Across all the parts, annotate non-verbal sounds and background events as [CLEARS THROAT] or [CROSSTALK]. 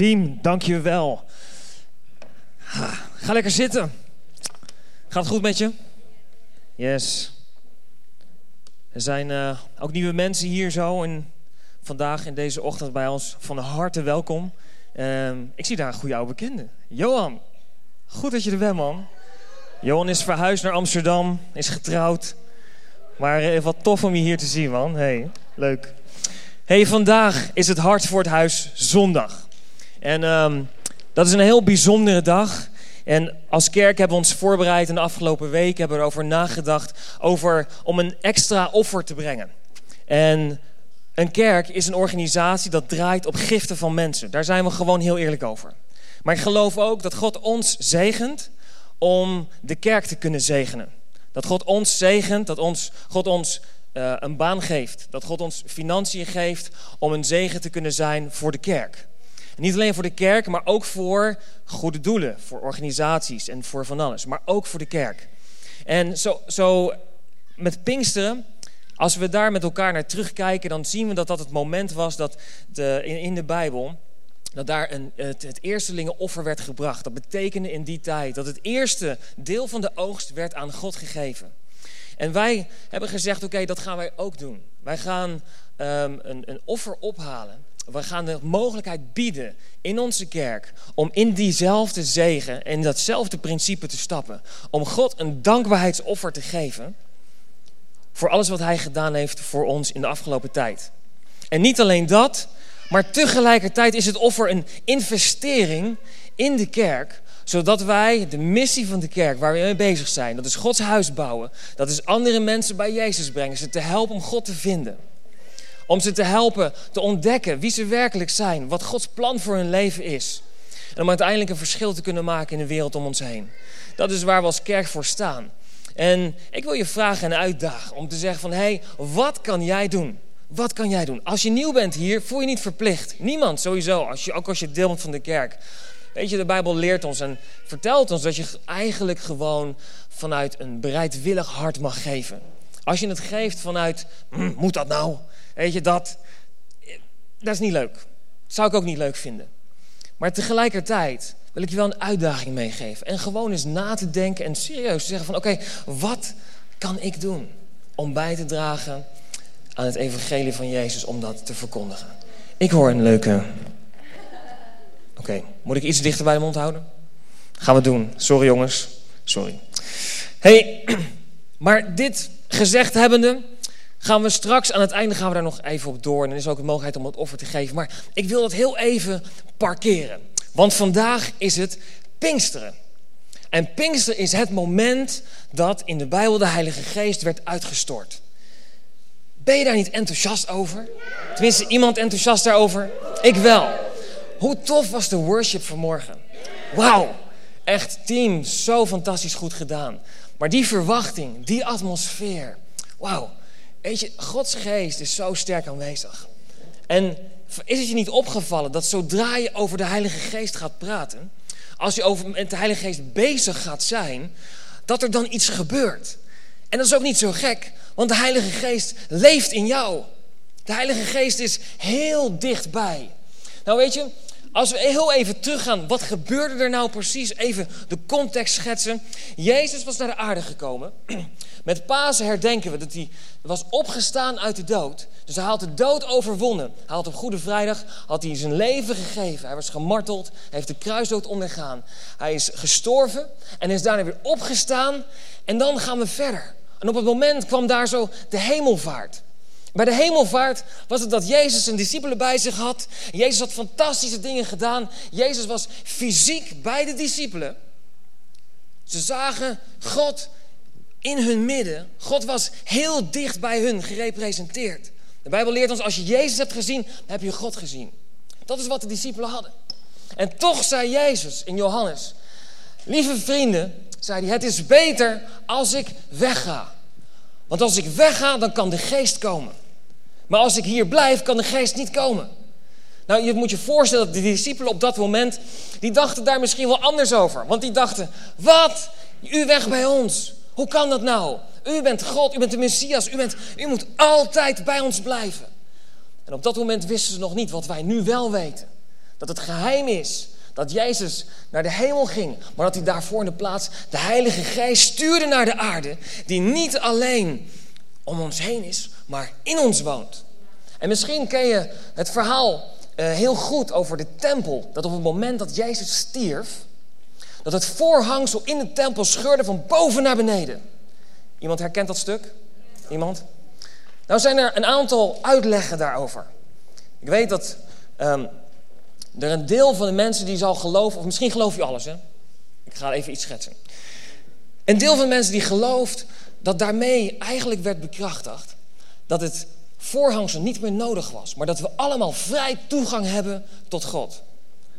Team, dank je wel. Ga lekker zitten. Gaat het goed met je? Yes. Er zijn uh, ook nieuwe mensen hier zo en vandaag in deze ochtend bij ons. Van harte welkom. Uh, ik zie daar een goede oude bekende. Johan, goed dat je er bent man. Johan is verhuisd naar Amsterdam, is getrouwd. Maar uh, wat tof om je hier te zien man. Hey, leuk. Hey, vandaag is het Hart voor het Huis zondag. En um, dat is een heel bijzondere dag. En als kerk hebben we ons voorbereid in de afgelopen week, hebben we erover nagedacht over, om een extra offer te brengen. En een kerk is een organisatie dat draait op giften van mensen. Daar zijn we gewoon heel eerlijk over. Maar ik geloof ook dat God ons zegent om de kerk te kunnen zegenen. Dat God ons zegent, dat ons, God ons uh, een baan geeft. Dat God ons financiën geeft om een zegen te kunnen zijn voor de kerk. Niet alleen voor de kerk, maar ook voor goede doelen, voor organisaties en voor van alles. Maar ook voor de kerk. En zo, zo met Pinksteren, als we daar met elkaar naar terugkijken, dan zien we dat dat het moment was dat de, in, de Bijbel dat daar een, het, het eerstelingenoffer werd gebracht. Dat betekende in die tijd dat het eerste deel van de oogst werd aan God gegeven. En wij hebben gezegd, oké, dat gaan wij ook doen. Wij gaan um, een, een offer ophalen we gaan de mogelijkheid bieden in onze kerk om in diezelfde zegen en datzelfde principe te stappen. Om God een dankbaarheidsoffer te geven voor alles wat Hij gedaan heeft voor ons in de afgelopen tijd. En niet alleen dat, maar tegelijkertijd is het offer een investering in de kerk, zodat wij de missie van de kerk waar we mee bezig zijn, dat is Gods huis bouwen, dat is andere mensen bij Jezus brengen, ze te helpen om God te vinden. Om ze te helpen te ontdekken wie ze werkelijk zijn, wat Gods plan voor hun leven is. En om uiteindelijk een verschil te kunnen maken in de wereld om ons heen. Dat is waar we als kerk voor staan. En ik wil je vragen en uitdagen om te zeggen van... hé, hey, wat kan jij doen? Wat kan jij doen? Als je nieuw bent hier, voel je niet verplicht. Niemand, sowieso. Als je, ook als je deel bent van de kerk. Weet je, de Bijbel leert ons en vertelt ons dat je eigenlijk gewoon vanuit een bereidwillig hart mag geven. Als je het geeft vanuit, hm, moet dat nou? Weet je, dat, dat is niet leuk. Dat zou ik ook niet leuk vinden. Maar tegelijkertijd wil ik je wel een uitdaging meegeven. En gewoon eens na te denken en serieus te zeggen van... oké, wat kan ik doen om bij te dragen aan het evangelie van Jezus... om dat te verkondigen? Ik hoor een leuke... Oké, moet ik iets dichter bij de mond houden? Gaan we doen. Sorry jongens. Sorry. hey, [CLEARS THROAT] maar dit gezegd hebbende gaan we straks aan het einde gaan we daar nog even op door. En dan is ook de mogelijkheid om het offer te geven. Maar ik wil dat heel even parkeren. Want vandaag is het Pinksteren. En Pinksteren is het moment dat in de Bijbel de Heilige Geest werd uitgestort. Ben je daar niet enthousiast over? Tenminste, iemand enthousiast daarover? Ik wel. Hoe tof was de worship vanmorgen? Wauw, echt team, zo fantastisch goed gedaan. Maar die verwachting, die atmosfeer, wauw. Weet je, Gods geest is zo sterk aanwezig. En is het je niet opgevallen dat zodra je over de Heilige Geest gaat praten, als je over met de Heilige Geest bezig gaat zijn, dat er dan iets gebeurt. En dat is ook niet zo gek, want de Heilige Geest leeft in jou. De Heilige Geest is heel dichtbij. Nou weet je, als we heel even teruggaan, wat gebeurde er nou precies? Even de context schetsen. Jezus was naar de aarde gekomen. [CLEARS THROAT] Met Pasen herdenken we dat hij was opgestaan uit de dood. Dus hij had de dood overwonnen. Hij had op Goede Vrijdag had hij zijn leven gegeven. Hij was gemarteld, heeft de kruisdood ondergaan. Hij is gestorven en is daarna weer opgestaan. En dan gaan we verder. En op het moment kwam daar zo de hemelvaart. Bij de hemelvaart was het dat Jezus zijn discipelen bij zich had. Jezus had fantastische dingen gedaan. Jezus was fysiek bij de discipelen. Ze zagen God in hun midden. God was heel dicht bij hun gerepresenteerd. De Bijbel leert ons, als je Jezus hebt gezien, dan heb je God gezien. Dat is wat de discipelen hadden. En toch zei Jezus in Johannes, lieve vrienden, zei hij, het is beter als ik wegga. Want als ik wegga, dan kan de geest komen. Maar als ik hier blijf, kan de geest niet komen. Nou, je moet je voorstellen dat de discipelen op dat moment, die dachten daar misschien wel anders over. Want die dachten, wat? U weg bij ons. Hoe kan dat nou? U bent God, u bent de Messias, u, bent, u moet altijd bij ons blijven. En op dat moment wisten ze nog niet wat wij nu wel weten. Dat het geheim is dat Jezus naar de hemel ging, maar dat hij daarvoor in de plaats de Heilige Geest stuurde naar de aarde, die niet alleen om ons heen is, maar in ons woont. En misschien ken je het verhaal eh, heel goed over de tempel, dat op het moment dat Jezus stierf, dat het voorhangsel in de tempel scheurde van boven naar beneden. Iemand herkent dat stuk? Iemand? Nou zijn er een aantal uitleggen daarover. Ik weet dat um, er een deel van de mensen die zal geloven, of misschien geloof je alles, hè? Ik ga even iets schetsen. Een deel van de mensen die gelooft dat daarmee eigenlijk werd bekrachtigd dat het voorhangsel niet meer nodig was, maar dat we allemaal vrij toegang hebben tot God.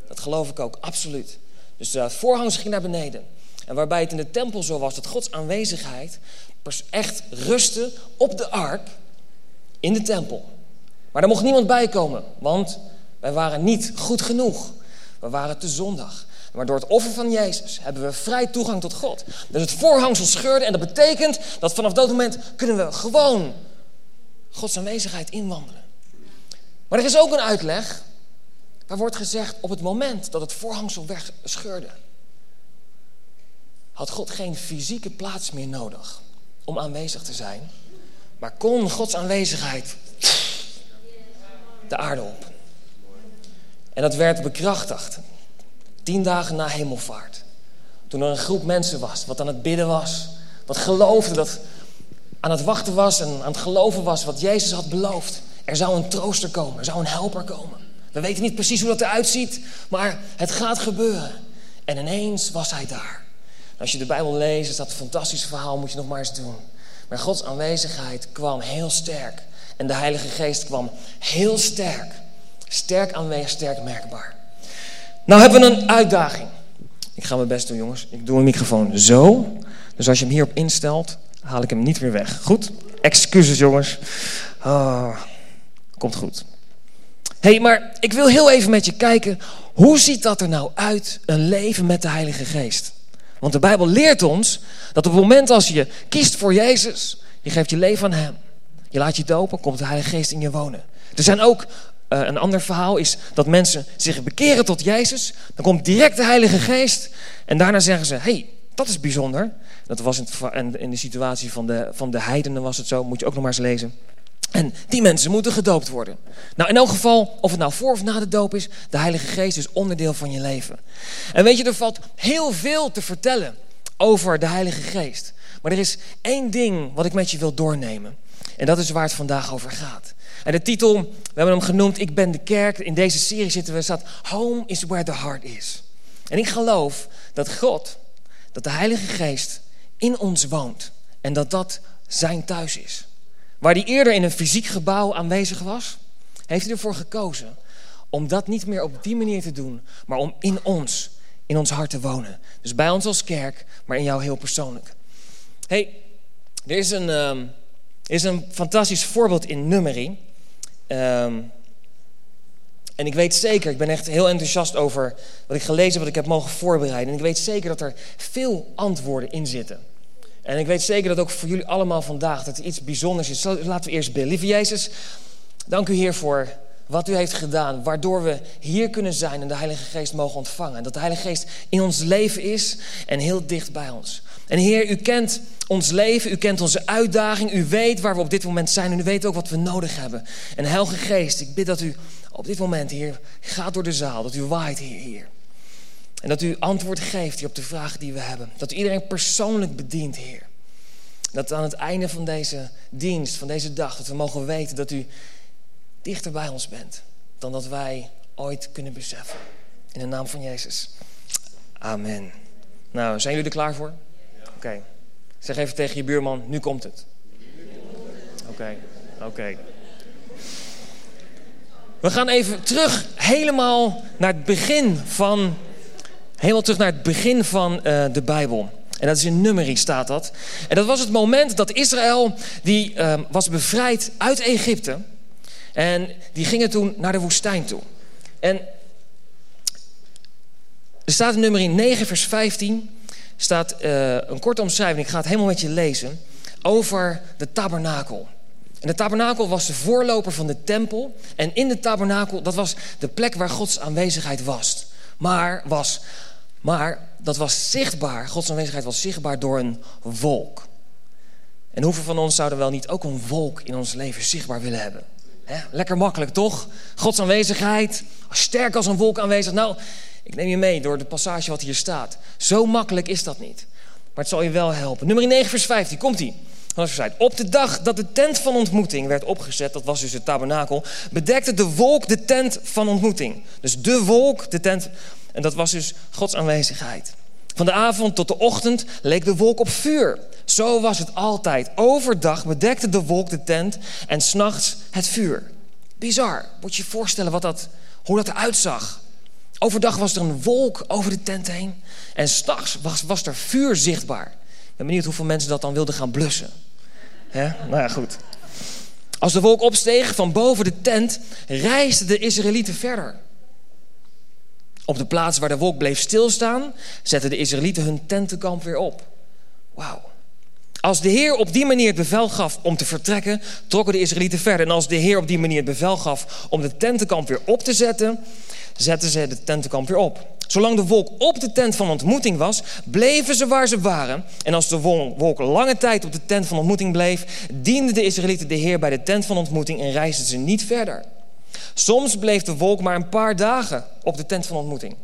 Dat geloof ik ook, absoluut. Dus het voorhangsel ging naar beneden. En waarbij het in de tempel zo was dat Gods aanwezigheid echt rustte op de ark in de tempel. Maar daar mocht niemand bij komen, want wij waren niet goed genoeg. We waren te zondag. Maar door het offer van Jezus hebben we vrij toegang tot God. Dus het voorhangsel scheurde en dat betekent dat vanaf dat moment kunnen we gewoon Gods aanwezigheid inwandelen. Maar er is ook een uitleg waar wordt gezegd op het moment dat het voorhangsel wegscheurde, had God geen fysieke plaats meer nodig om aanwezig te zijn, maar kon Gods aanwezigheid de aarde op. En dat werd bekrachtigd. Tien dagen na hemelvaart. Toen er een groep mensen was, wat aan het bidden was. Wat geloofde, dat aan het wachten was en aan het geloven was wat Jezus had beloofd. Er zou een trooster komen, er zou een helper komen. We weten niet precies hoe dat eruit ziet, maar het gaat gebeuren. En ineens was hij daar. Als je de Bijbel leest, is dat een fantastisch verhaal, moet je nog maar eens doen. Maar Gods aanwezigheid kwam heel sterk. En de Heilige Geest kwam heel sterk. Sterk aanwezig, sterk merkbaar. Nou hebben we een uitdaging. Ik ga mijn best doen, jongens. Ik doe mijn microfoon zo. Dus als je hem hierop instelt, haal ik hem niet meer weg. Goed? Excuses, jongens. Oh, komt goed. hey, maar ik wil heel even met je kijken. Hoe ziet dat er nou uit, een leven met de Heilige Geest? Want de Bijbel leert ons dat op het moment als je kiest voor Jezus, je geeft je leven aan Hem, je laat je dopen, komt de Heilige Geest in je wonen. Er zijn ook een ander verhaal is dat mensen zich bekeren tot Jezus. Dan komt direct de Heilige Geest. En daarna zeggen ze: hey, dat is bijzonder. Dat was in, in de situatie van de, van de heidenen was het zo. Moet je ook nog maar eens lezen. En die mensen moeten gedoopt worden. Nou, in elk geval, of het nou voor of na de doop is, de Heilige Geest is onderdeel van je leven. En weet je, er valt heel veel te vertellen over de Heilige Geest. Maar er is één ding wat ik met je wil doornemen. En dat is waar het vandaag over gaat. En de titel, we hebben hem genoemd, Ik ben de kerk. In deze serie zitten we, staat Home is where the heart is. En ik geloof dat God, dat de Heilige Geest in ons woont. En dat dat zijn thuis is. Waar hij eerder in een fysiek gebouw aanwezig was, heeft hij ervoor gekozen om dat niet meer op die manier te doen, maar om in ons, in ons hart te wonen. Dus bij ons als kerk, maar in jou heel persoonlijk. hey, er is een, er is een fantastisch voorbeeld in Nummerie. Um, en ik weet zeker, ik ben echt heel enthousiast over wat ik gelezen heb, wat ik heb mogen voorbereiden. En ik weet zeker dat er veel antwoorden in zitten. En ik weet zeker dat ook voor jullie allemaal vandaag dat iets bijzonders is. Laten we eerst bidden. Lieve Jezus, dank u Heer voor wat u heeft gedaan, waardoor we hier kunnen zijn en de Heilige Geest mogen ontvangen. En dat de Heilige Geest in ons leven is en heel dicht bij ons. En Heer, u kent ons leven, u kent onze uitdaging, u weet waar we op dit moment zijn en u weet ook wat we nodig hebben. En Heilige Geest, ik bid dat u op dit moment, Heer, gaat door de zaal, dat u waait, Heer, hier. En dat u antwoord geeft hier op de vragen die we hebben. Dat u iedereen persoonlijk bedient, Heer. Dat aan het einde van deze dienst, van deze dag, dat we mogen weten dat u dichter bij ons bent dan dat wij ooit kunnen beseffen. In de naam van Jezus. Amen. Nou, zijn jullie er klaar voor? Oké. Zeg even tegen je buurman, nu komt het. Oké, oké. We gaan even terug helemaal naar het begin van, helemaal terug naar het begin van uh, de Bijbel. En dat is in Numeri staat dat. En dat was het moment dat Israël, die uh, was bevrijd uit Egypte. En die gingen toen naar de woestijn toe. En er staat in Numeri 9 vers 15 staat uh, een korte omschrijving, ik ga het helemaal met je lezen, over de tabernakel. En de tabernakel was de voorloper van de tempel. En in de tabernakel, dat was de plek waar Gods aanwezigheid was. Maar, was, maar dat was zichtbaar, Gods aanwezigheid was zichtbaar door een wolk. En hoeveel van ons zouden wel niet ook een wolk in ons leven zichtbaar willen hebben? lekker makkelijk, toch? Gods aanwezigheid, sterk als een wolk aanwezig. Nou, ik neem je mee door de passage wat hier staat. Zo makkelijk is dat niet. Maar het zal je wel helpen. Nummer 9, vers 15, komt ie. Op de dag dat de tent van ontmoeting werd opgezet, dat was dus het tabernakel, bedekte de wolk de tent van ontmoeting. Dus de wolk, de tent, en dat was dus Gods aanwezigheid. Van de avond tot de ochtend leek de wolk op vuur. Zo was het altijd. Overdag bedekte de wolk de tent en s'nachts het vuur. Bizar. Moet je je voorstellen wat dat, hoe dat eruit zag. Overdag was er een wolk over de tent heen. En s'nachts was, was er vuur zichtbaar. Ik ben benieuwd hoeveel mensen dat dan wilden gaan blussen. Hè? Nou ja, goed. Als de wolk opsteeg van boven de tent, reisden de Israëlieten verder. Op de plaats waar de wolk bleef stilstaan, zetten de Israëlieten hun tentenkamp weer op. Wauw. Als de Heer op die manier het bevel gaf om te vertrekken, trokken de Israëlieten verder. En als de Heer op die manier het bevel gaf om de tentenkamp weer op te zetten, zetten ze de tentenkamp weer op. Zolang de wolk op de tent van ontmoeting was, bleven ze waar ze waren. En als de wolk lange tijd op de tent van ontmoeting bleef, dienden de Israëlieten de Heer bij de tent van ontmoeting en reisden ze niet verder. Soms bleef de wolk maar een paar dagen op de tent van ontmoeting.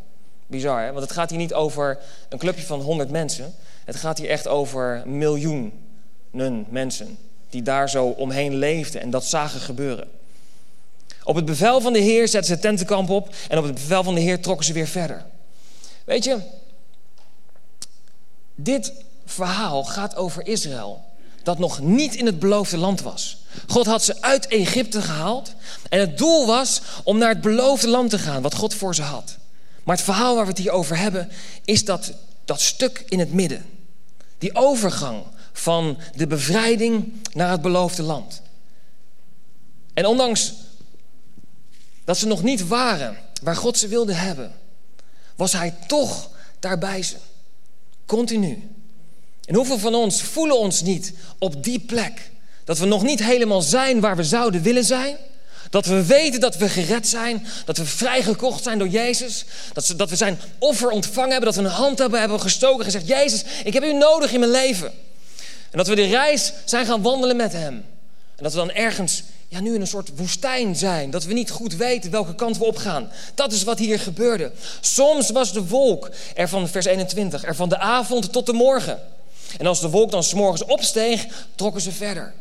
Bizar, hè? Want het gaat hier niet over een clubje van 100 mensen. Het gaat hier echt over miljoenen mensen die daar zo omheen leefden en dat zagen gebeuren. Op het bevel van de Heer zetten ze tentenkamp op en op het bevel van de Heer trokken ze weer verder. Weet je, dit verhaal gaat over Israël, dat nog niet in het beloofde land was. God had ze uit Egypte gehaald en het doel was om naar het beloofde land te gaan, wat God voor ze had. Maar het verhaal waar we het hier over hebben, is dat, dat stuk in het midden. Die overgang van de bevrijding naar het beloofde land. En ondanks dat ze nog niet waren waar God ze wilde hebben, was Hij toch daarbij ze. Continu. En hoeveel van ons voelen ons niet op die plek? Dat we nog niet helemaal zijn waar we zouden willen zijn. Dat we weten dat we gered zijn. Dat we vrijgekocht zijn door Jezus. Dat, ze, dat we zijn offer ontvangen hebben. Dat we een hand hebben, hebben gestoken en gezegd: Jezus, ik heb u nodig in mijn leven. En dat we de reis zijn gaan wandelen met Hem. En dat we dan ergens ja, nu in een soort woestijn zijn. Dat we niet goed weten welke kant we opgaan. Dat is wat hier gebeurde. Soms was de wolk er van vers 21, er van de avond tot de morgen. En als de wolk dan s'morgens opsteeg, trokken ze verder.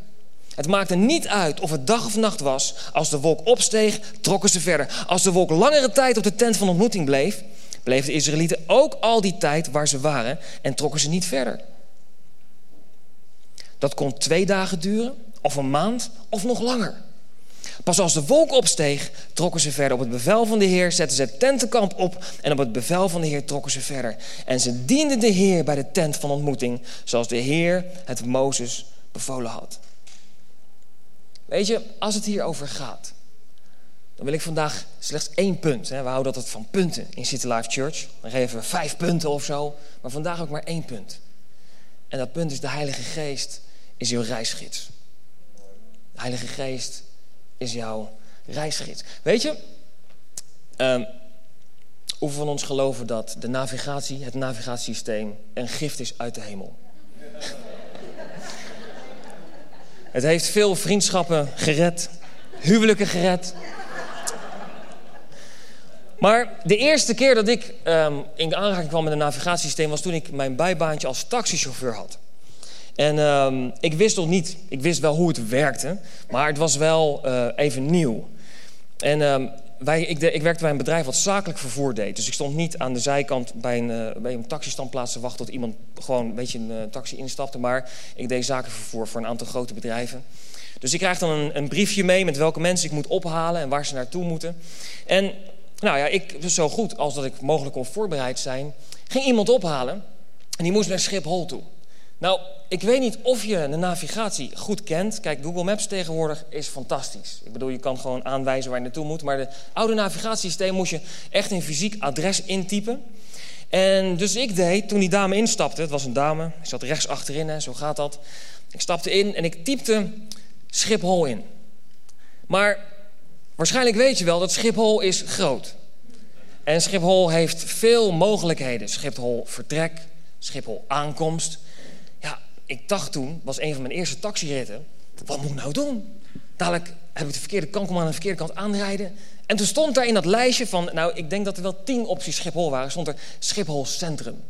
Het maakte niet uit of het dag of nacht was. Als de wolk opsteeg, trokken ze verder. Als de wolk langere tijd op de tent van ontmoeting bleef, bleven de Israëlieten ook al die tijd waar ze waren en trokken ze niet verder. Dat kon twee dagen duren, of een maand, of nog langer. Pas als de wolk opsteeg, trokken ze verder. Op het bevel van de Heer zetten ze het tentenkamp op. En op het bevel van de Heer trokken ze verder. En ze dienden de Heer bij de tent van ontmoeting, zoals de Heer het Mozes bevolen had. Weet je, als het hier over gaat, dan wil ik vandaag slechts één punt. Hè. We houden altijd van punten in City Life Church. Dan geven we vijf punten of zo. Maar vandaag ook maar één punt. En dat punt is de Heilige Geest is jouw reisgids. De Heilige Geest is jouw reisgids. Weet je, um, hoeveel van ons geloven dat de navigatie, het navigatiesysteem, een gift is uit de hemel? Het heeft veel vriendschappen gered, huwelijken gered. Maar de eerste keer dat ik um, in aanraking kwam met een navigatiesysteem was toen ik mijn bijbaantje als taxichauffeur had. En um, ik wist nog niet, ik wist wel hoe het werkte, maar het was wel uh, even nieuw. En um, wij, ik, ik, werkte bij een bedrijf wat zakelijk vervoer deed. Dus ik stond niet aan de zijkant bij een, uh, bij een taxistandplaats te wachten tot iemand gewoon een beetje een uh, taxi instapte. Maar ik deed zakenvervoer voor een aantal grote bedrijven. Dus ik krijg dan een, een, briefje mee met welke mensen ik moet ophalen en waar ze naartoe moeten. En nou ja, ik, zo goed als dat ik mogelijk kon voorbereid zijn, ging iemand ophalen en die moest naar Schiphol toe. Nou, ik weet niet of je de navigatie goed kent. Kijk, Google Maps tegenwoordig is fantastisch. Ik bedoel, je kan gewoon aanwijzen waar je naartoe moet. Maar de oude navigatiesysteem moest je echt een fysiek adres intypen. En dus ik deed, toen die dame instapte, het was een dame, ik zat rechts achterin, hè, zo gaat dat. Ik stapte in en ik typte Schiphol in. Maar waarschijnlijk weet je wel dat Schiphol is groot. En Schiphol heeft veel mogelijkheden. Schiphol vertrek, Schiphol aankomst. Ik dacht toen, was een van mijn eerste taxiritten, wat moet ik nou doen? Dadelijk heb ik de verkeerde kant, kom aan de verkeerde kant aanrijden. En toen stond daar in dat lijstje van, nou, ik denk dat er wel tien opties Schiphol waren, stond er Schiphol Centrum.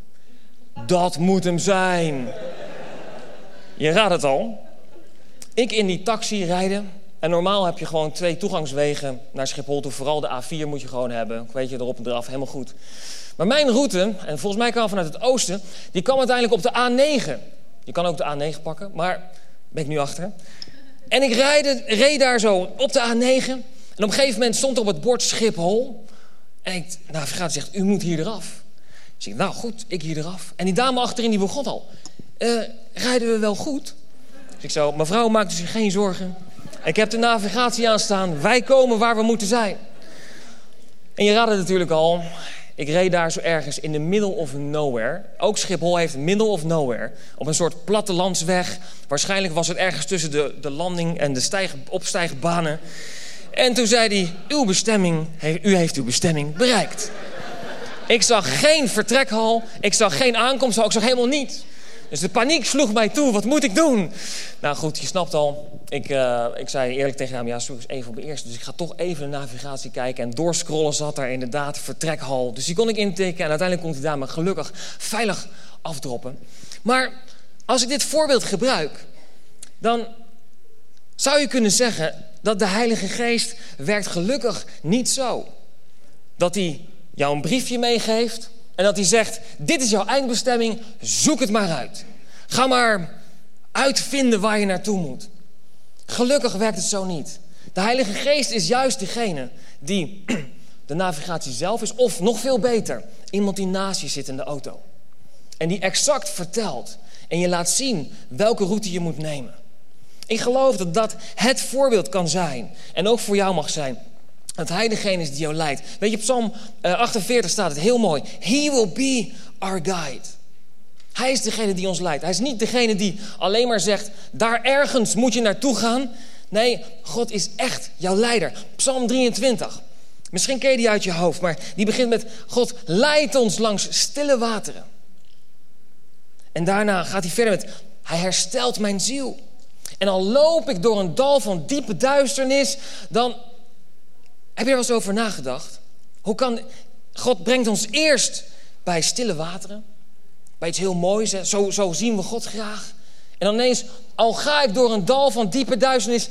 Dat moet hem zijn. Je raadt het al. Ik in die taxi rijden. En normaal heb je gewoon twee toegangswegen naar Schiphol toe. Vooral de A4 moet je gewoon hebben. Weet je, erop en eraf, helemaal goed. Maar mijn route, en volgens mij kwam vanuit het oosten, die kwam uiteindelijk op de A9. Je kan ook de A9 pakken, maar ben ik nu achter. En ik reed daar zo op de A9. En op een gegeven moment stond er op het bord Schiphol. En ik, de navigatie zegt, u moet hier eraf. Dus ik nou goed, ik hier eraf. En die dame achterin die begon al. Uh, rijden we wel goed? Dus ik zo, mevrouw, maakt u zich geen zorgen. Ik heb de navigatie aanstaan. Wij komen waar we moeten zijn. En je raadt het natuurlijk al. Ik reed daar zo ergens in de middle of nowhere. Ook Schiphol heeft middle of nowhere. Op een soort plattelandsweg. Waarschijnlijk was het ergens tussen de, de landing en de stijg, opstijgbanen. En toen zei hij, uw bestemming, u heeft uw bestemming bereikt. Ik zag geen vertrekhal. Ik zag geen aankomsthal. Ik zag helemaal niets. Dus de paniek sloeg mij toe. Wat moet ik doen? Nou goed, je snapt al. Ik, uh, ik zei eerlijk tegen hem, ja, zoek eens even op mijn eerste. Dus ik ga toch even de navigatie kijken. En doorscrollen zat daar inderdaad vertrekhal. Dus die kon ik intikken. En uiteindelijk kon die dame gelukkig veilig afdroppen. Maar als ik dit voorbeeld gebruik, dan zou je kunnen zeggen dat de Heilige Geest werkt gelukkig niet zo. Dat hij jou een briefje meegeeft en dat hij zegt: Dit is jouw eindbestemming, zoek het maar uit. Ga maar uitvinden waar je naartoe moet. Gelukkig werkt het zo niet. De Heilige Geest is juist degene die [CLEARS THROAT] de navigatie zelf is, of nog veel beter, iemand die naast je zit in de auto. En die exact vertelt en je laat zien welke route je moet nemen. Ik geloof dat dat het voorbeeld kan zijn en ook voor jou mag zijn dat hij degene is die jou leidt. Weet je, Psalm 48 eh, staat het heel mooi. He will be our guide. Hij is degene die ons leidt. Hij is niet degene die alleen maar zegt: daar ergens moet je naartoe gaan. Nee, God is echt jouw leider. Psalm 23. Misschien ken je die uit je hoofd, maar die begint met: God leidt ons langs stille wateren. En daarna gaat hij verder met: Hij herstelt mijn ziel. En al loop ik door een dal van diepe duisternis, dan heb je er wel eens over nagedacht? Hoe kan God brengt ons eerst bij stille wateren, bij iets heel moois. Zo, zo zien we God graag. En dan ineens, al ga ik door een dal van diepe duisternis.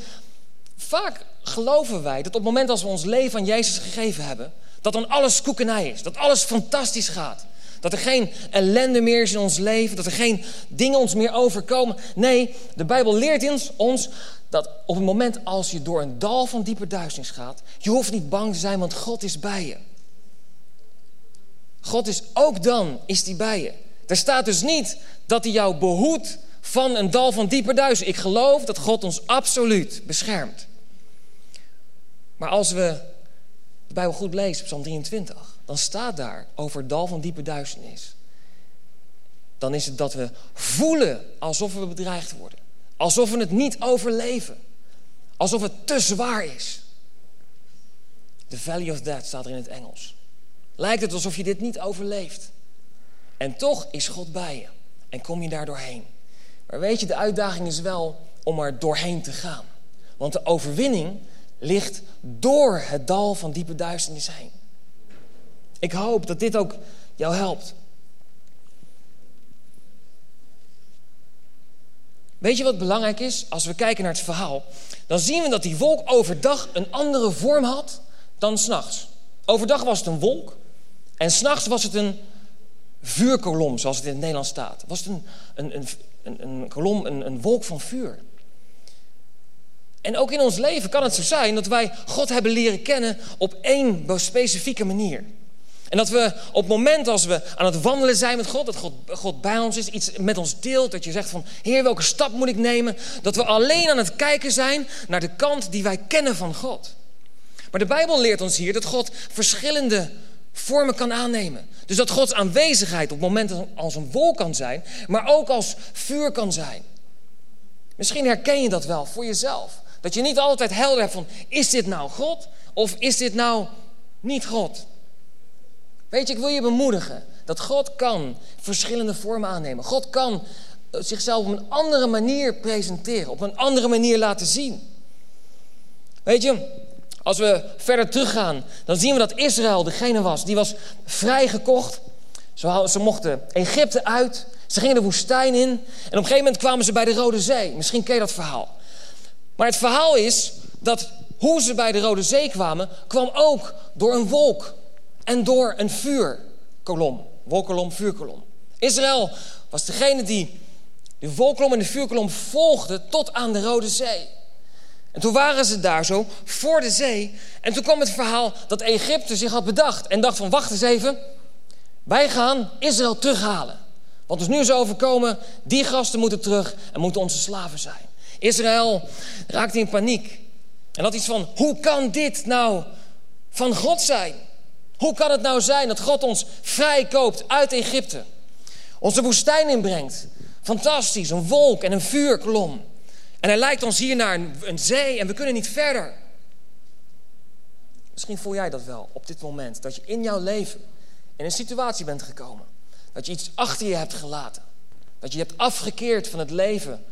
Vaak geloven wij dat op het moment als we ons leven aan Jezus gegeven hebben, dat dan alles koekenij is, dat alles fantastisch gaat. Dat er geen ellende meer is in ons leven, dat er geen dingen ons meer overkomen. Nee, de Bijbel leert ons dat op het moment als je door een dal van diepe duisternis gaat, je hoeft niet bang te zijn, want God is bij je. God is ook dan, is die bij je. Er staat dus niet dat hij jou behoedt van een dal van diepe duisternis. Ik geloof dat God ons absoluut beschermt. Maar als we de Bijbel goed lezen, Psalm 23, dan staat daar over het dal van diepe duisternis. Dan is het dat we voelen alsof we bedreigd worden. Alsof we het niet overleven. Alsof het te zwaar is. The Valley of Death staat er in het Engels. Lijkt het alsof je dit niet overleeft. En toch is God bij je. En kom je daar doorheen. Maar weet je, de uitdaging is wel om er doorheen te gaan. Want de overwinning ligt door het dal van diepe duisternis heen. Ik hoop dat dit ook jou helpt. Weet je wat belangrijk is? Als we kijken naar het verhaal, dan zien we dat die wolk overdag een andere vorm had dan s'nachts. Overdag was het een wolk en s'nachts was het een vuurkolom, zoals het in het Nederlands staat. Was het een, een, een, een, kolom, een, een wolk van vuur. En ook in ons leven kan het zo zijn dat wij God hebben leren kennen op één specifieke manier. En dat we op het moment als we aan het wandelen zijn met God, dat God, God bij ons is, iets met ons deelt, dat je zegt van, Heer, welke stap moet ik nemen? Dat we alleen aan het kijken zijn naar de kant die wij kennen van God. Maar de Bijbel leert ons hier dat God verschillende vormen kan aannemen. Dus dat Gods aanwezigheid op momenten als een wolk kan zijn, maar ook als vuur kan zijn. Misschien herken je dat wel voor jezelf. Dat je niet altijd helder hebt van, is dit nou God of is dit nou niet God? Weet je, ik wil je bemoedigen dat God kan verschillende vormen aannemen. God kan eh, zichzelf op een andere manier presenteren, op een andere manier laten zien. Weet je, als we verder teruggaan, dan zien we dat Israël degene was die was vrijgekocht. Ze mochten Egypte uit, ze gingen de woestijn in en op een gegeven moment kwamen ze bij de Rode Zee. Misschien ken je dat verhaal. Maar het verhaal is dat hoe ze bij de Rode Zee kwamen, kwam ook door een wolk en door een vuurkolom. Wolkolom, vuurkolom. Israël was degene die de wolkolom en de vuurkolom volgde tot aan de Rode Zee. En toen waren ze daar zo voor de zee. En toen kwam het verhaal dat Egypte zich had bedacht. En dacht van wacht eens even. Wij gaan Israël terughalen. Wat ons nu is overkomen, die gasten moeten terug en moeten onze slaven zijn. Israël raakte in paniek. En had iets van, hoe kan dit nou van God zijn? Hoe kan het nou zijn dat God ons vrijkoopt uit Egypte? Onze woestijn inbrengt. Fantastisch, een wolk en een vuurkolom. En hij lijkt ons hier naar een, een zee en we kunnen niet verder. Misschien voel jij dat wel op dit moment. Dat je in jouw leven in een situatie bent gekomen. Dat je iets achter je hebt gelaten. Dat je hebt afgekeerd van het leven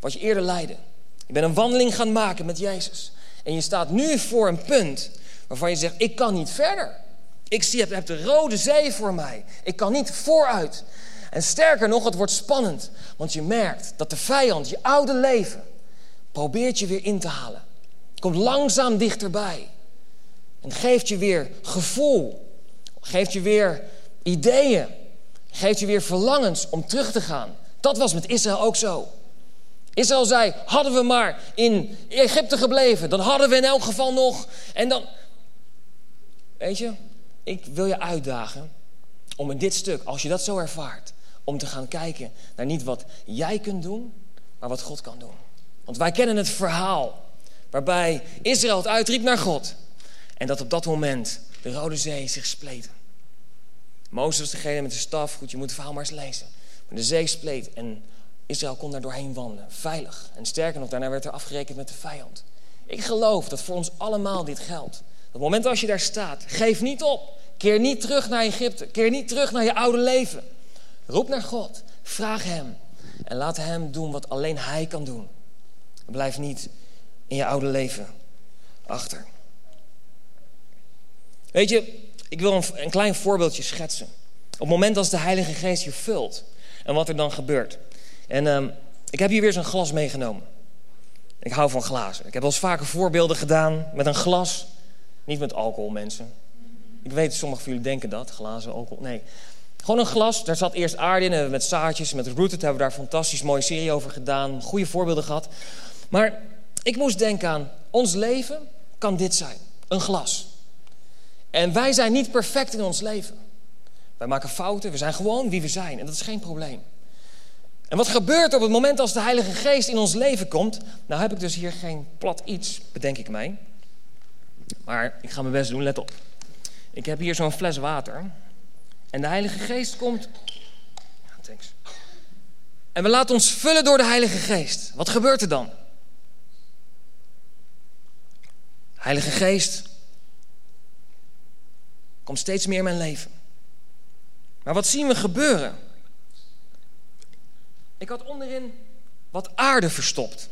wat je eerder leidde. Je bent een wandeling gaan maken met Jezus. En je staat nu voor een punt waarvan je zegt: Ik kan niet verder. Ik zie, heb, heb de rode zee voor mij. Ik kan niet vooruit. En sterker nog, het wordt spannend. Want je merkt dat de vijand, je oude leven, probeert je weer in te halen. Komt langzaam dichterbij. En geeft je weer gevoel. Geeft je weer ideeën. Geeft je weer verlangens om terug te gaan. Dat was met Israël ook zo. Israël zei: hadden we maar in Egypte gebleven, dan hadden we in elk geval nog. En dan. Weet je, ik wil je uitdagen om in dit stuk, als je dat zo ervaart, om te gaan kijken naar niet wat jij kunt doen, maar wat God kan doen. Want wij kennen het verhaal waarbij Israël het uitriep naar God. En dat op dat moment de Rode Zee zich spleet. Mozes was degene met de staf. Goed, je moet het verhaal maar eens lezen. Maar de zee spleet en Israël kon daar doorheen wandelen. Veilig. En sterker nog, daarna werd er afgerekend met de vijand. Ik geloof dat voor ons allemaal dit geldt. Het moment als je daar staat, geef niet op. Keer niet terug naar Egypte. Keer niet terug naar je oude leven. Roep naar God. Vraag Hem. En laat Hem doen wat alleen Hij kan doen. Blijf niet in je oude leven achter. Weet je, ik wil een, een klein voorbeeldje schetsen. Op het moment als de Heilige Geest je vult en wat er dan gebeurt. En ehm, ik heb hier weer zo'n glas meegenomen. Ik hou van glazen. Ik heb wel eens vaker voorbeelden gedaan met een glas. Niet met alcohol, mensen. Ik weet, sommigen van jullie denken dat, glazen, alcohol. Nee, gewoon een glas. Daar zat eerst aarde in. Met zaadjes, met rooted hebben we daar fantastisch mooie serie over gedaan. Goede voorbeelden gehad. Maar ik moest denken aan, ons leven kan dit zijn. Een glas. En wij zijn niet perfect in ons leven. Wij maken fouten, we zijn gewoon wie we zijn. En dat is geen probleem. En wat gebeurt op het moment als de Heilige Geest in ons leven komt? Nou heb ik dus hier geen plat iets, bedenk ik mij. Maar ik ga mijn best doen, let op. Ik heb hier zo'n fles water. En de Heilige Geest komt. Ja, thanks. En we laten ons vullen door de Heilige Geest. Wat gebeurt er dan? Heilige Geest komt steeds meer in mijn leven. Maar wat zien we gebeuren? Ik had onderin wat aarde verstopt.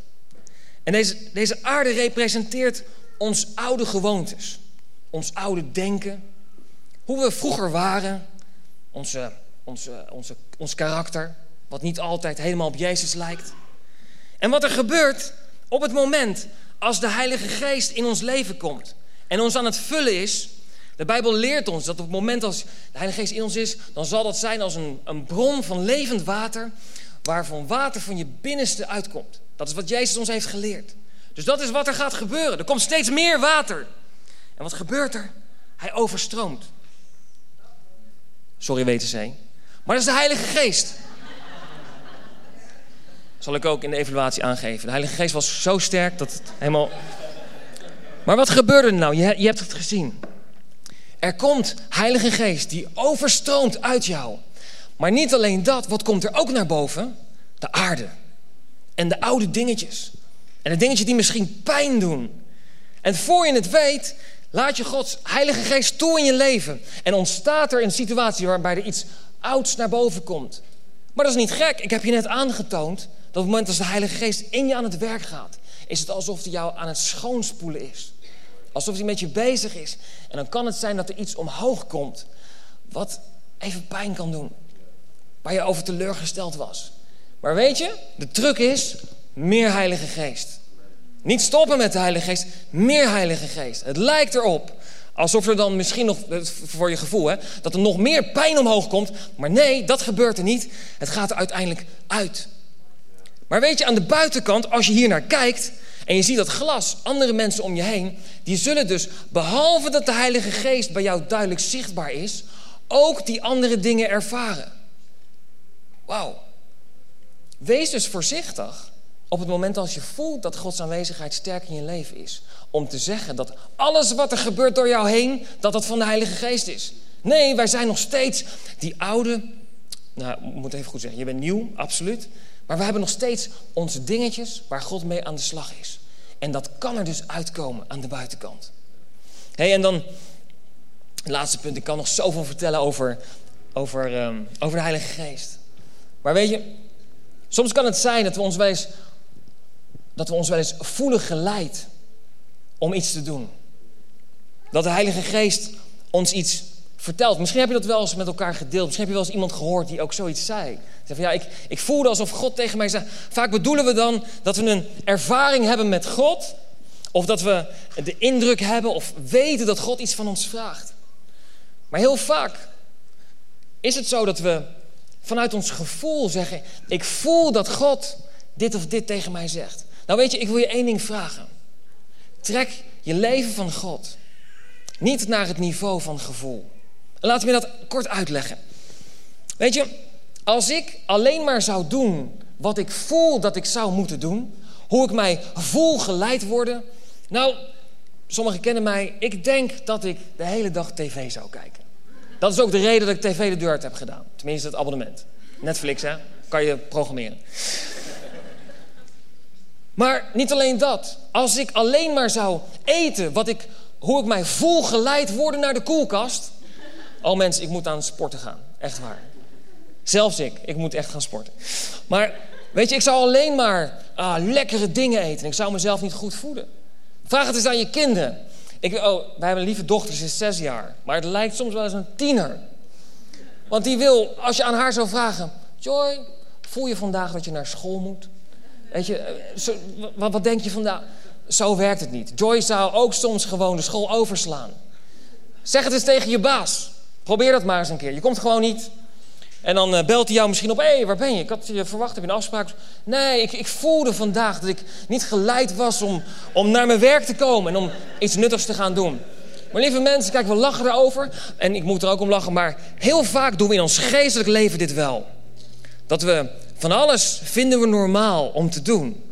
En deze, deze aarde representeert ons oude gewoontes, ons oude denken, hoe we vroeger waren, onze, onze, onze, ons karakter, wat niet altijd helemaal op Jezus lijkt. En wat er gebeurt op het moment als de Heilige Geest in ons leven komt en ons aan het vullen is. De Bijbel leert ons dat op het moment als de Heilige Geest in ons is, dan zal dat zijn als een, een bron van levend water, waarvan water van je binnenste uitkomt. Dat is wat Jezus ons heeft geleerd. Dus dat is wat er gaat gebeuren. Er komt steeds meer water. En wat gebeurt er? Hij overstroomt. Sorry, weten zij. Maar dat is de Heilige Geest. Zal ik ook in de evaluatie aangeven. De Heilige Geest was zo sterk dat het helemaal. Maar wat gebeurde er nou? Je, je hebt het gezien. Er komt Heilige Geest die overstroomt uit jou. Maar niet alleen dat, wat komt er ook naar boven? De aarde. En de oude dingetjes. En de dingetjes die misschien pijn doen. En voor je het weet, laat je Gods Heilige Geest toe in je leven. En ontstaat er een situatie waarbij er iets ouds naar boven komt. Maar dat is niet gek. Ik heb je net aangetoond dat op het moment als de Heilige Geest in je aan het werk gaat, is het alsof hij jou aan het schoonspoelen is. Alsof hij met je bezig is. En dan kan het zijn dat er iets omhoog komt wat even pijn kan doen. Waar je over teleurgesteld was. Maar weet je, de truc is meer Heilige Geest. Niet stoppen met de Heilige Geest, meer Heilige Geest. Het lijkt erop alsof er dan misschien nog, voor je gevoel, hè, dat er nog meer pijn omhoog komt. Maar nee, dat gebeurt er niet. Het gaat er uiteindelijk uit. Maar weet je, aan de buitenkant, als je hier naar kijkt en je ziet dat glas, andere mensen om je heen, die zullen dus, behalve dat de Heilige Geest bij jou duidelijk zichtbaar is, ook die andere dingen ervaren. Wauw. Wees dus voorzichtig op het moment als je voelt dat Gods aanwezigheid sterk in je leven is. Om te zeggen dat alles wat er gebeurt door jou heen, dat dat van de Heilige Geest is. Nee, wij zijn nog steeds die oude. Nou, ik moet even goed zeggen, je bent nieuw, absoluut. Maar we hebben nog steeds onze dingetjes waar God mee aan de slag is. En dat kan er dus uitkomen aan de buitenkant. hey, en dan, laatste punt, ik kan nog zoveel vertellen over, over, um, over de Heilige Geest. Maar weet je, soms kan het zijn dat we ons eens, dat we ons wel eens voelen geleid om iets te doen. Dat de Heilige Geest ons iets vertelt. Misschien heb je dat wel eens met elkaar gedeeld. Misschien heb je wel eens iemand gehoord die ook zoiets zei. Zeg van, ja, ik, ik voelde alsof God tegen mij zei. Vaak bedoelen we dan dat we een ervaring hebben met God. Of dat we de indruk hebben of weten dat God iets van ons vraagt. Maar heel vaak is het zo dat we vanuit ons gevoel zeggen: Ik voel dat God dit of dit tegen mij zegt. Nou weet je, ik wil je één ding vragen. Trek je leven van God niet naar het niveau van gevoel. Laat me dat kort uitleggen. Weet je, als ik alleen maar zou doen wat ik voel dat ik zou moeten doen, hoe ik mij voel geleid worden. Nou, sommigen kennen mij. Ik denk dat ik de hele dag tv zou kijken. Dat is ook de reden dat ik tv de deur uit heb gedaan. Tenminste, het abonnement. Netflix, hè? Kan je programmeren. Maar niet alleen dat. Als ik alleen maar zou eten wat ik, hoe ik mij voel geleid worden naar de koelkast. Oh mensen, ik moet aan sporten gaan. Echt waar. Zelfs ik. Ik moet echt gaan sporten. Maar weet je, ik zou alleen maar ah, lekkere dingen eten. Ik zou mezelf niet goed voeden. Vraag het eens aan je kinderen. Ik, oh, wij hebben een lieve dochter, ze is zes jaar. Maar het lijkt soms wel eens een tiener. Want die wil, als je aan haar zou vragen... Joy, voel je vandaag dat je naar school moet? Weet je, eh, wat, wat denk je vandaag? Zo werkt het niet. Joy zou ook soms gewoon de school overslaan. Zeg het eens tegen je baas. Probeer dat maar eens een keer. Je komt gewoon niet. En dan uh, belt hij jou misschien op. Hé, hey, waar ben je? Ik had je verwacht, heb een afspraak? Nee, ik, ik voelde vandaag dat ik niet geleid was om, om naar mijn werk te komen en om iets nuttigs te gaan doen. Maar lieve mensen, kijk, we lachen erover. En ik moet er ook om lachen. Maar heel vaak doen we in ons geestelijk leven dit wel. Dat we van alles vinden we normaal om te doen.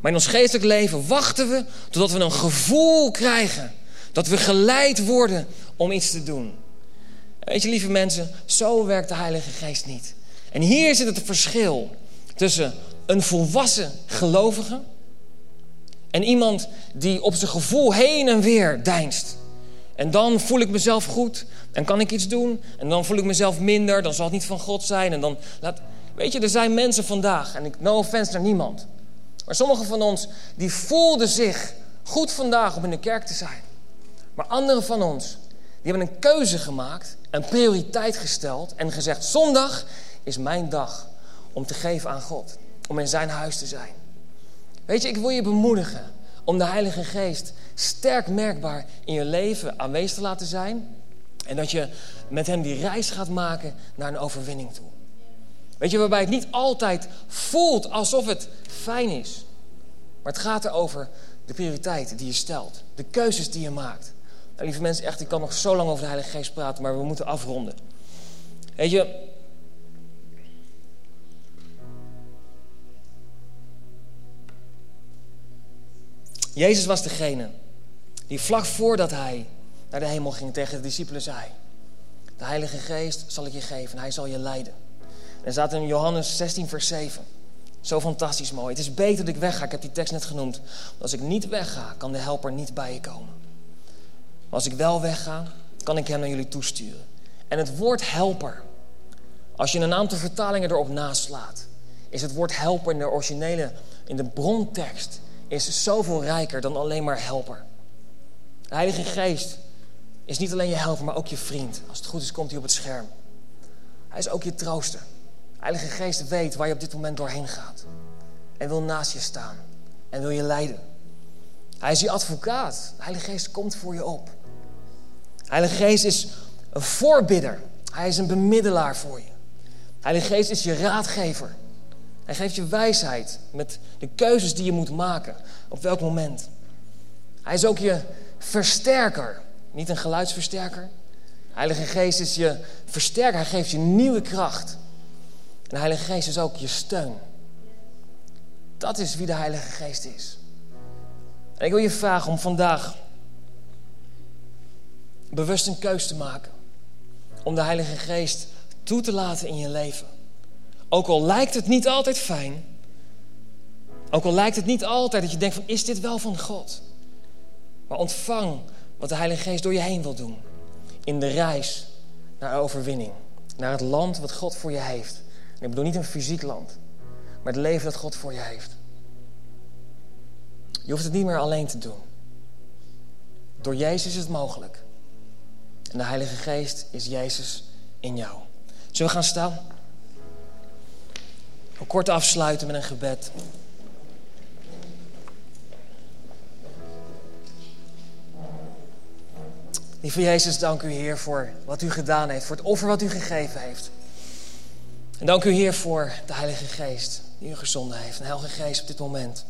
Maar in ons geestelijk leven wachten we totdat we een gevoel krijgen. Dat we geleid worden om iets te doen. Weet je, lieve mensen, zo werkt de Heilige Geest niet. En hier zit het verschil tussen een volwassen gelovige en iemand die op zijn gevoel heen en weer deinst. En dan voel ik mezelf goed en kan ik iets doen. En dan voel ik mezelf minder, dan zal het niet van God zijn. En dan laat... Weet je, er zijn mensen vandaag, en ik no offense naar niemand. Maar sommigen van ons, die voelden zich goed vandaag om in de kerk te zijn. Maar anderen van ons, die hebben een keuze gemaakt, een prioriteit gesteld en gezegd: Zondag is mijn dag om te geven aan God, om in zijn huis te zijn. Weet je, ik wil je bemoedigen om de Heilige Geest sterk merkbaar in je leven aanwezig te laten zijn. En dat je met hem die reis gaat maken naar een overwinning toe. Weet je, waarbij het niet altijd voelt alsof het fijn is. Maar het gaat erover de prioriteiten die je stelt, de keuzes die je maakt. Nou, lieve mensen, echt, ik kan nog zo lang over de Heilige Geest praten, maar we moeten afronden. Weet je. Jezus was degene die vlak voordat hij naar de hemel ging tegen de discipelen zei: De Heilige Geest zal ik je geven, hij zal je leiden. En staat in Johannes 16, vers 7. Zo fantastisch mooi. Het is beter dat ik wegga. Ik heb die tekst net genoemd. Als ik niet wegga, kan de helper niet bij je komen. Maar als ik wel wegga, kan ik hem naar jullie toesturen. En het woord helper, als je een aantal vertalingen erop naslaat, is het woord helper in de originele, in de brontekst, is zoveel rijker dan alleen maar helper. De Heilige Geest is niet alleen je helper, maar ook je vriend. Als het goed is, komt hij op het scherm. Hij is ook je trooster. Heilige Geest weet waar je op dit moment doorheen gaat. En wil naast je staan. En wil je leiden. Hij is je advocaat. De Heilige Geest komt voor je op. De Heilige Geest is een voorbidder. Hij is een bemiddelaar voor je. De Heilige Geest is je raadgever. Hij geeft je wijsheid met de keuzes die je moet maken. Op welk moment. Hij is ook je versterker. Niet een geluidsversterker. De Heilige Geest is je versterker. Hij geeft je nieuwe kracht. En de Heilige Geest is ook je steun. Dat is wie de Heilige Geest is. En ik wil je vragen om vandaag bewust een keus te maken. Om de Heilige Geest toe te laten in je leven. Ook al lijkt het niet altijd fijn. Ook al lijkt het niet altijd dat je denkt van is dit wel van God? Maar ontvang wat de Heilige Geest door je heen wil doen. In de reis naar overwinning. Naar het land wat God voor je heeft. Ik bedoel niet een fysiek land. Maar het leven dat God voor je heeft. Je hoeft het niet meer alleen te doen. Door Jezus is het mogelijk. En de Heilige Geest is Jezus in jou. Zullen we gaan staan? Een kort afsluiten met een gebed. Lieve Jezus, dank u Heer voor wat u gedaan heeft, voor het offer wat u gegeven heeft. En dank u Heer voor de Heilige Geest die u gezonden heeft. Een Heilige Geest op dit moment.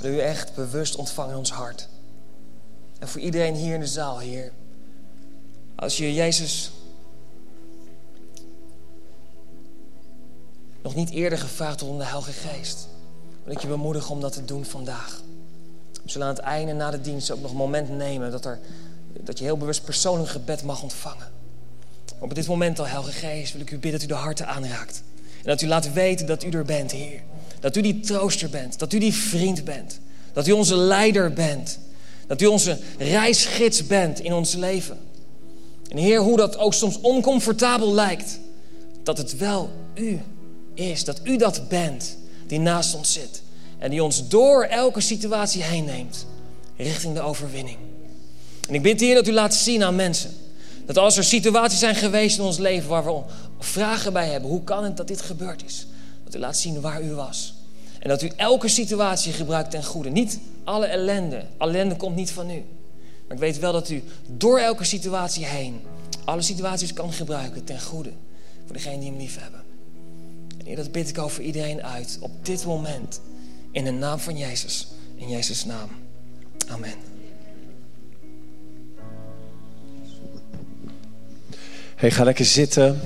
Wil u echt bewust ontvangen in ons hart. En voor iedereen hier in de zaal, Heer. Als je Jezus nog niet eerder gevraagd om de Heilige Geest, wil ik je bemoedigen om dat te doen vandaag. We zullen aan het einde na de dienst ook nog een moment nemen dat, er, dat je heel bewust persoonlijk gebed mag ontvangen. Op dit moment al, Heilige Geest, wil ik u bidden dat u de harten aanraakt. En dat u laat weten dat u er bent, Heer. Dat u die trooster bent, dat u die vriend bent. Dat u onze leider bent. Dat u onze reisgids bent in ons leven. En Heer, hoe dat ook soms oncomfortabel lijkt, dat het wel u is. Dat u dat bent die naast ons zit. En die ons door elke situatie heen neemt richting de overwinning. En ik bid Heer dat u laat zien aan mensen. Dat als er situaties zijn geweest in ons leven waar we vragen bij hebben, hoe kan het dat dit gebeurd is? Dat u laat zien waar u was. En dat u elke situatie gebruikt ten goede. Niet alle ellende. Ellende komt niet van u. Maar ik weet wel dat u door elke situatie heen alle situaties kan gebruiken ten goede. Voor degene die hem lief hebben. En dat bid ik over iedereen uit. Op dit moment. In de naam van Jezus. In Jezus' naam. Amen. Hey, ga lekker zitten.